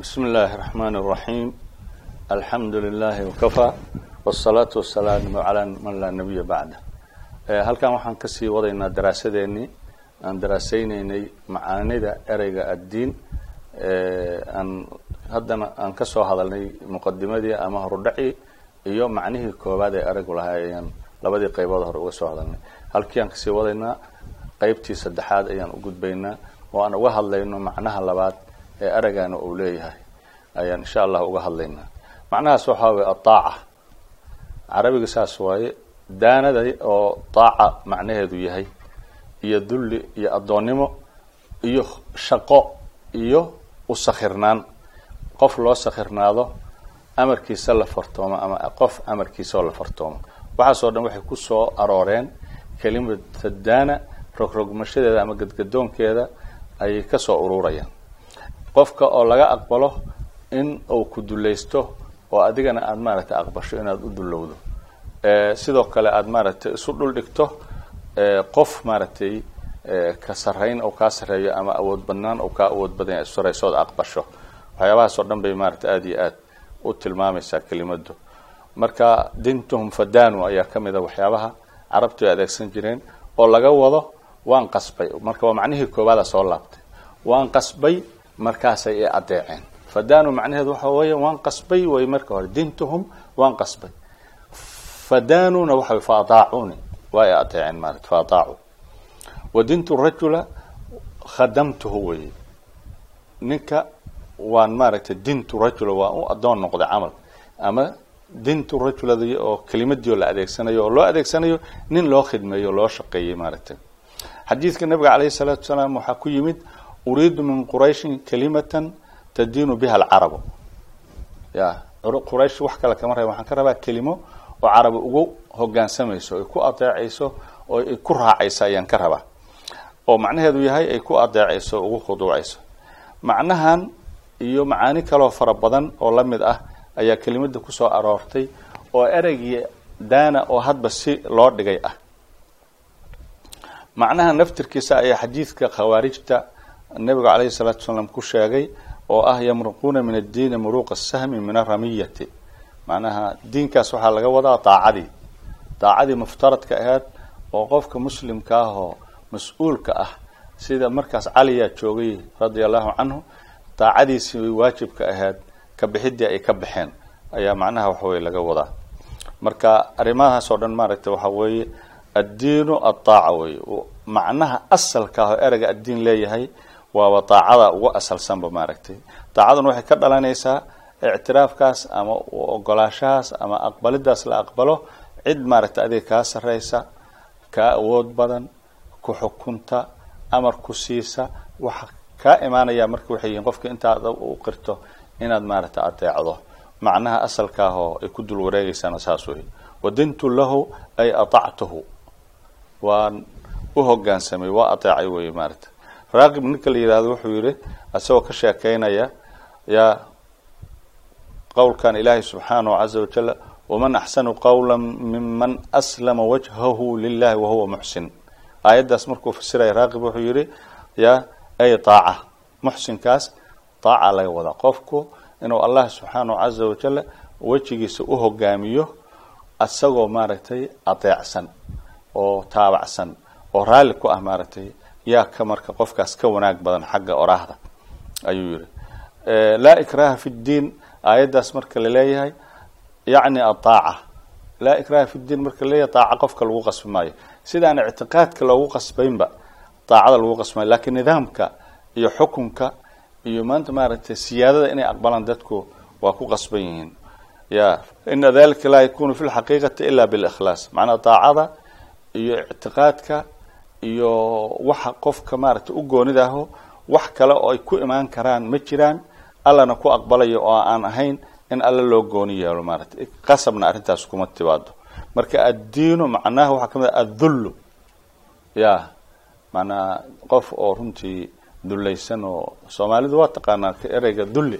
بسم الله الرحمن الرحيم الحمد لله وكفى والصلاة والسلام على من لا نبي بعده halkan waxaan kasii wadaynaa daraasadeenii aan daraasaynaynay macaanida ereyga addiin aan haddana aan ka soo hadalnay muqadimadii ama horudhacii iyo macnihii koowaad ee ereygu lahaa ayaan labadii qaybood hore uga soo hadalnay halkii aan kasii wadaynaa qaybtii saddexaad ayaan u gudbaynaa oo aan uga hadlayno macnaha labaad ee ereygaana uu leeyahay ayaan insha allah uga hadlaynaa. Macnahaas waxaa weye adaaca carabiga saas waaye daanada oo daaca macnaheedu yahay iyo dulli iyo addoonnimo iyo shaqo iyo u sakhirnaan. Qof loo sakhirnaado amarkiisa la fartoomo ama qof amarkiisa oo la fartoomo. Waxaasoo dhan waxay ku soo arooreen kelimata daana rogrogmashadeeda ama gadgadoonkeeda ayay ka soo ururayaan qofka oo laga aqbalo in uu ku dulaysto oo adigana aada maaragtay aqbasho inaad u dullowdo. Sidoo kale aada maaragtay isu dhul dhigto qof maaragtay ka sarrayn oo kaa sarreeyo ama awood badnaan oo kaa awood badan saraysood aqbasho. Waxyaabahaas dhan bay maaragtay aada iyo aad u tilmaamaysaa kelimadu. Marka dintuhum fadanu ayaa ka mid a waxyaabaha carabtu ay adeegsan jireen oo laga wado waan qasbay. Marka waa macnihii koowaada soo laabtay. Waan qasbay markaasay i adeeceen fadanu macnaheedu waxa weeye waan qasbay way marka hore. Dintuhum waan qasbay. Fadanuna waxa way faadaacuni waa i adeeceen maarata faadaacu. Wadintu rajula khadamtuhu weye ninka waan maaragtay dintu rajula waan u adoon noqday camal. Ama dintu rajuladi oo kelimadii oo la adeegsanayo oo loo adeegsanayo nin loo khidmeeyo loo shaqeeyey maaragtay. Xadiidka nabiga calayhi salaatu wasalaam waxaa ku yimid uriidu min qurayshin kalimatan tadiinu biha alcarabu ya quraysh wax kale kama raba waxaan ka rabaa kelimo oo carabi ugu hogaansamayso ay ku adeecayso oo ay ku raacayso ayaan ka rabaa oo macnaheedu yahay ay ku adeecayso ugu khuduucayso macnahan iyo macaani kaloo fara badan oo la mid ah ayaa kelimada ku soo aroortay oo ereygii daana oo hadba si loo dhigay ah macnaha naftirkiisa ayaa xadiidka khawaarijta nabiga calayhi salaatu wasalaam ku sheegay oo ah yamruquuna min addiini muruuqa sahmi min aramiyati macnaha diinkaas waxaa laga wadaa daacadii. Daacadii muftaradka ahayd oo qofka muslimka ah oo mas'uulka ah sida markaas caliyaa joogay radia allahu canhu daacadiisii waajibka ahayd ka bixidii ay ka baxeen. Ayaa macnaha waxaweye laga wadaa. Marka arrimahaas oo dhan maaragtay waxa weeye addiinu adaaca weye macnaha asalka ah oo ereyga addiin leeyahay waaba daacada ugu asalsanba maaragtay. Daacaduna waxay ka dhalanaysaa ictiraafkaas ama ogolaashahaas ama aqbalidaas la aqbalo. Cid maaragtay adiga kaa sarreysa kaa awood badan ku xukunta amar ku siisa waxa kaa imaanaya marka waxay yihiin qofka intaad u qirto inaad maaragtay adeecdo macnaha asalkaah oo ay ku dul wareegaysaana saas wey wadintu lahu ay aطactuhu waan u hogaansamay waa adeecay wey maaragtay raaqib ninka la yihahdo wuxuu yihi isagoo ka sheekeynaya yaa qowlkan ilaahay subxaanahu caza wajal waman axsanu qawla miman aslama wajhahu lilahi wahuwa muxsin. Aayaddaas markuu fasiraya raaqib wuxuu yihi yaa ay daaca muxsinkaas daaca laga wadaa. Qofku inuu allah subxaanahu caza wajal wejigiisa u hogaamiyo isagoo maaragtay adeecsan oo taabacsan oo raalli ku ah maaragtay yaa ka marka qofkaas ka wanaag badan xagga oraahda ayuu yihi laa ikraha fi ddiin aayaddaas marka la leeyahay yacni adaaca laa ikraha fi ddiin marka la leeyahay daaca qofka lagu qasbi maayo. Sidaan ictiqaadka loogu qasbaynba daacada lagu qasbi maayo. Lakiin nidaamka iyo xukunka iyo maanta maaragtay siyaadada inay aqbalaan dadku waa ku qasban yihiin. Ya ina dalika laa yakunu fi lxaqiiqati ila bilikhlaas macnaa daacada iyo ictiqaadka iyo waxa qofka maaragtay u goonidaho wax kale oo ay ku imaan karaan ma jiraan allana ku aqbalayo oo aan ahayn in alla loo gooni yeelo maaragtay. Qasabna arrintaas kuma tibaado marka addiinu macnaha waxaa ka mid ah addullu. Ya macnaa qof oo runtii dullaysan oo soomaalidu waa taqaanaa ereyga dulli.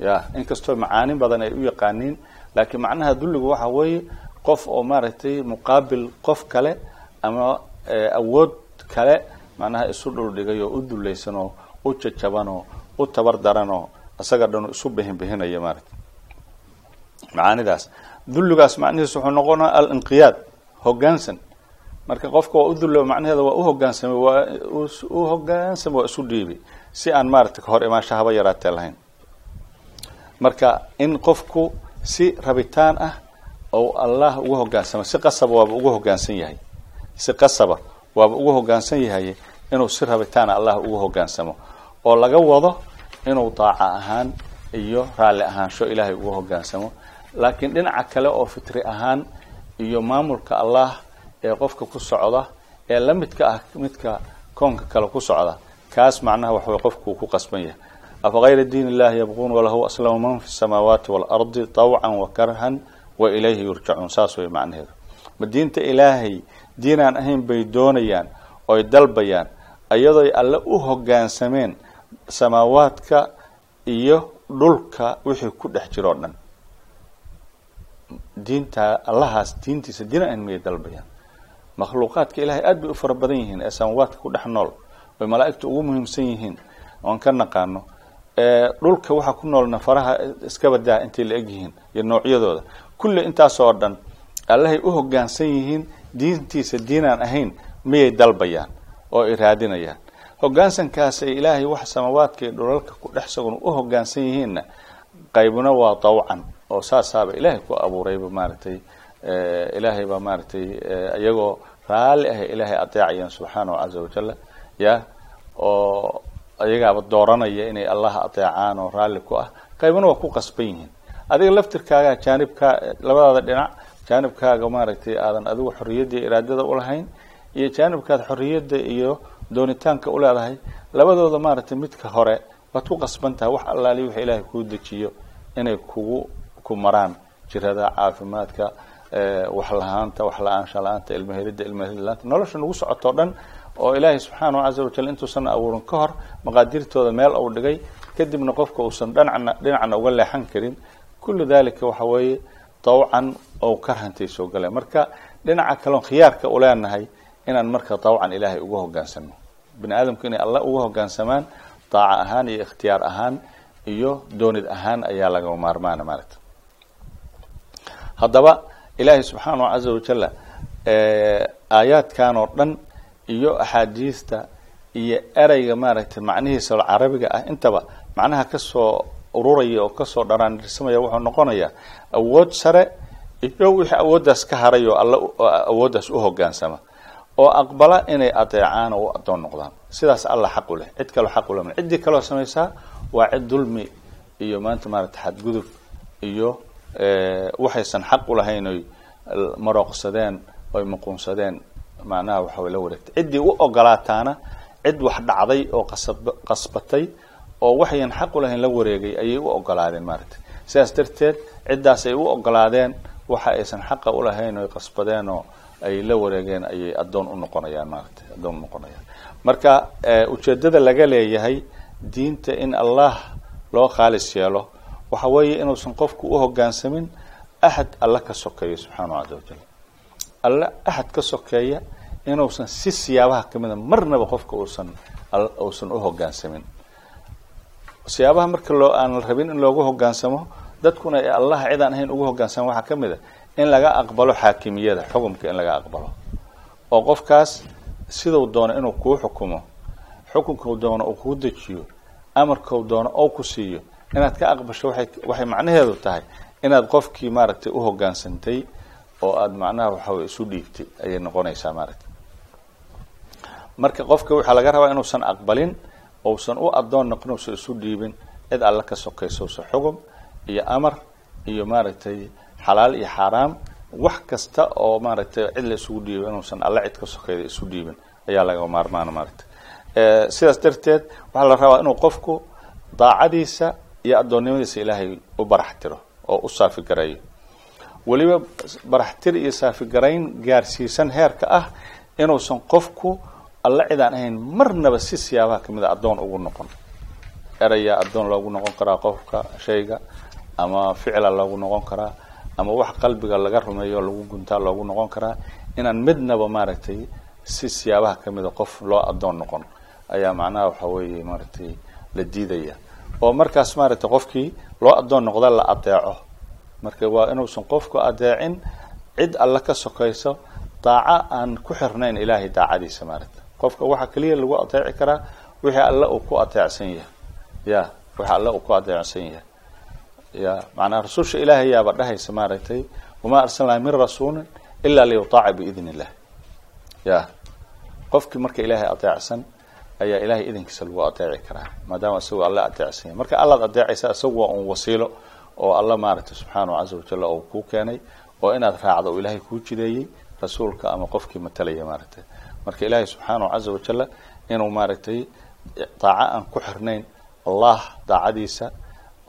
Ya inkastoo macaani badan ay u yaqaaniin laakiin macnaha dulligu waxa weeye qof oo maaragtay muqaabil qof kale ama awood kale macnaha isu dhuldhigay oo u dullaysan oo u jajabanoo u tabar daranoo isaga dhanu isu behinbehinaya maarata macaanidaas. Dulligaas macnihiis wuxuu noqonaa alinqiyaad hoggaansan marka qofka waa u dullo macnaheeda waa uhogaansamay waa u hogaansamay waa isu dhiibay si aan maarata kahor imaansha haba yaraatee lahayn. Marka in qofku si rabitaan ah ou allah ugu hogaansamo si qasaba waaba ugu hogaansan yahay si qasaba waaba ugu hogaansan yahay inuu si rabitaana allah ugu hogaansamo oo laga wado inuu daaca ahaan iyo raalli ahaansho ilaahay ugu hogaansamo laakiin dhinaca kale oo fitri ahaan iyo maamulka allah ee qofka ku socda ee la midka ah midka koonka kale ku socda kaas macnaha waxaway qofku ku qasban yahay. Afagayra diin illahi yabquun walahu aslama man fi samaawaati waalardi tawcan wa karhan wa ilayhi yurjacuun saas way macnaheedu. Ma diinta ilaahay diinaan ahayn bay doonayaan oy dalbayaan iyadooy alle u hogaansameen samaawaadka iyo dhulka wixii ku dhex jiroo dhan. Diinta allahaas diintiisa diinaan ahayn mayay dalbayaan. Makhluuqaadka ilahay aad bay u fara badan yihiin ee samaawaadka ku dhex nool oy malaa'igta ugu muhiimsan yihiin oon ka naqaano. Dhulka waxaa ku noolna faraha iska badaa intay la eg yihiin iyo noocyadooda. Kulli intaasoo dhan allahay u hogaansan yihiin diintiisa diinaan ahayn miyay dalbayaan oo ay raadinayaan. Hogaansankaas ay ilaahay wax samaawaadka iyo dhulalka ku dhex sagun u hogaansan yihiinna qaybna waa dawcan oo saasaaba ilaahay ku abuurayba maaragtay ilaahay baa maaragtay iyagoo raalli ah ilaahay adeecayaan subxaanahu caza wajalla ya oo iyagaaba dooranaya inay allah adeecaan oo raalli ku ah. Qaybna waa ku qasban yihiin. Adiga laftirkaaga jaanibkaa labadaada dhinac jaanibkaaga maaragtay aadan adigu xorriyadda iyo iraadada ulahayn iyo jaanibkaad xorriyadda iyo doonitaanka uleedahay labadooda maaragtay midka hore waad ku qasban tahay wax allaali wixii ilaahay kuu dejiyo inay kugu ku maraan jirada caafimaadka wax lahaanta wax la'aansha la'aanta ilmahelida ilmahelid la'aanta nolosha nagu socotoo dhan oo ilaahay subxaanahu caza wajal intuusan abuurin ka hor maqaadirtooda meel uu dhigay kadibna qofka uusan dhanacna dhinacna uga leexan karin. Kullu dalika waxa weeye dawcan oo karhantay soo galeen marka dhinaca kaleon khiyaarka u leenahay inaan marka dawcan ilaahay uga hogaansano bini aadamku inay alla uga hogaansamaan daaca ahaan iyo ikhtiyaar ahaan iyo doonid ahaan ayaa laga maarmaana maaragta haddaba ilaahay subxaanahu caza wajalla aayaadkan oo dhan iyo axaadiista iyo ereyga maaragtay macnihiisa carabiga ah intaba macnaha ka soo ururaya oo ka soo dharaanirsamaya wuxuu noqonayaa awood sare iyo wixii awooddaas ka haray oo alla awooddaas u hogaansama oo aqbala inay adeecaan oo u addoon noqdaan. Sidaas alla xaq u leh. Cid kaloo xaq uleh ciddii kaloo samaysaa waa cid dulmi iyo maanta maaragtay xadgudub iyo waxaysan xaq ulahayn oy marooqsadeen oy muquunsadeen. Macnaha waxa la wareegtay. Ciddii u ogolaataana cid wax dhacday oo qasab qasbatay oo waxayan xaq ulahayn la wareegay ayay u ogolaadeen maaragtay. Sidaas darteed ciddaas ay u ogolaadeen waxa aysan xaqa ulahayn oy qasbadeen oo ay la wareegeen ayay addoon u noqonayaan maaragtay addoon u noqonayaan. Marka ujeeddada laga leeyahay diinta in allah loo khaalis yeelo waxa weeye inuusan qofku u hogaansamin axad alla ka sokeeya subxaanahu caza wajal alle axad ka sokeeya inuusan si siyaabaha kamida marnaba qofka uusan uusan u hogaansamin siyaabaha marka loo aan rabin in loogu hogaansamo dadkuna ee allah cid aan ahayn ugu hogaansamo waxaa ka mid a in laga aqbalo xaakimiyada xukumka in laga aqbalo. Oo qofkaas siduu doono inuu kuu xukumo xukunkau doono uu kuu dejiyo amarkau doono ou ku siiyo inaad ka aqbasho waay waxay macnaheedu tahay inaad qofkii maaragtay u hogaansantay oo aada macnaha waxawey isu dhiibtay ayay noqonaysaa maaragtay. Marka qofka waxaa laga rabaa inuusan aqbalin ousan u addoon noqon usan isu dhiibin cid alle ka sokaysa usan xugum iyo amar iyo maaragtay xalaal iyo xaaraam wax kasta oo maaragtay cid la isugu dhiibo inuusan alle cid ka sokayda isu dhiibin ayaa laga maarmaana maaragtay. Sidaas darteed waxaa la rabaa inuu qofku daacadiisa iyo addoonnimadiisa ilaahay u barax tiro oo u saafigarayo weliba baraxtir iyo saafigarayn gaarsiisan heerka ah inuusan qofku alla cid aan ahayn marnaba si siyaabaha ka mid a addoon ugu noqon. Erayaa addoon loogu noqon karaa qofka shayga ama ficla loogu noqon karaa ama wax qalbiga laga rumeeyo lagu guntaa loogu noqon karaa. Inaan midnaba maaragtay si siyaabaha kamida qof loo addoon noqon. Ayaa macnaha waxa weeye maaragtay la diidaya. Oo markaas maaragtay qofkii loo addoon noqda la adeeco marka waa inuusan qofku adeecin cid alla ka sokayso daaco aan ku xirnayn ilaahay daacadiisa maaragta qofka waxaa keliya lagu adeeci karaa wixii alle uu ku adeecsan yahay. Ya wixii alle uu ku adeecsan yahay. Ya macnaa rasusha ilaahay yaaba dhahaysa maaragtay wamaa arsalnaa min rasuulin ilaa liyutaaca biidn illah ya qofkii marka ilaahay adeecsan ayaa ilahay idinkiisa lagu adeeci karaa maadaama isagoo alle adeecsan yahay. Marka allaad adeecaysa isagu waa un wasiilo oo alla maaragtay subxaanahu caza wajal oo kuu keenay oo inaad raacdo oo ilaahay kuu jideeyey rasuulka ama qofkii matalaya maaragtay marka ilaahay subxaanahu caza wajalla inuu maaragtay daaco aan ku xirnayn allah daacadiisa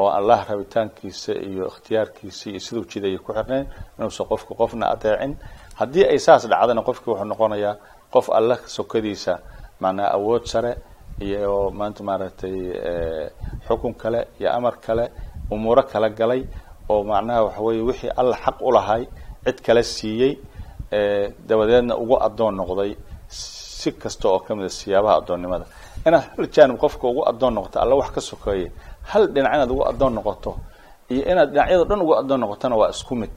oo allah rabitaankiisa iyo ikhtiyaarkiisa iyo siduu jideeya ku xirnayn inuusan qofku qofna adeecin. Haddii ay saas dhacdana qofkii wuxuu noqonayaa qof alla sokadiisa macnaa awood sare iyo maanta maaragtay xukun kale iyo amar kale umuuro kala galay oo macnaha waxa weeye wixii alla xaq u lahay cid kala siiyey dabadeedna ugu addoon noqday si kasta oo ka mid a siyaabaha addoonnimada. Inaad hal jaanib qofka ugu addoon noqoto alla wax ka sokeeye hal dhinac inaad ugu addoon noqoto iyo inaad dhinacyado dhan ugu addoon noqotona waa isku mid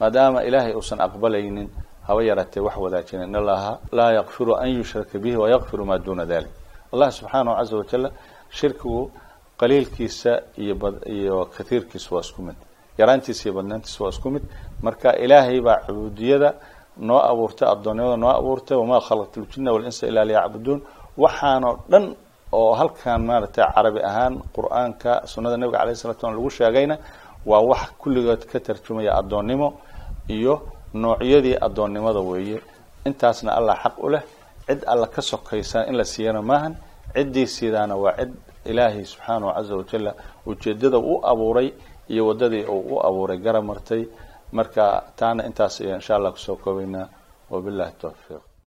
maadaama ilaahay uusan aqbalaynin haba yaraatee wax wadaajina in allaha laa yakfiru an yushraka bihi wayakfiru maa duna dalik allah subxaanahu caza wajalla shirkigu qaliilkiisa iyo iyo kathiirkiisa waa isku mid. Yaraantiisa iyo badnaantiisa waa isku mid. Marka ilaahay baa cubuudiyada noo abuurtay addoonnimada noo abuurtay wamaa khalaqtu ljina walinsa ilaa liyacbuduun. Waxaanoo dhan oo halkan maaragtay carabi ahaan qur'aanka sunnada nabiga alayh salatu slam lagu sheegayna waa wax kulligood ka tarjumaya addoonnimo iyo noocyadii addoonnimada weeye. Intaasna allah xaq u leh cid alla ka sokaysa in la siiyana maahan ciddii siidaana waa cid ilaahay subxaanahu caza wajalla ujeedada u abuuray iyo waddadii uu u abuuray gara martay marka taana intaas ayaan insha allah ku soo koobaynaa wabillahi tawfiiq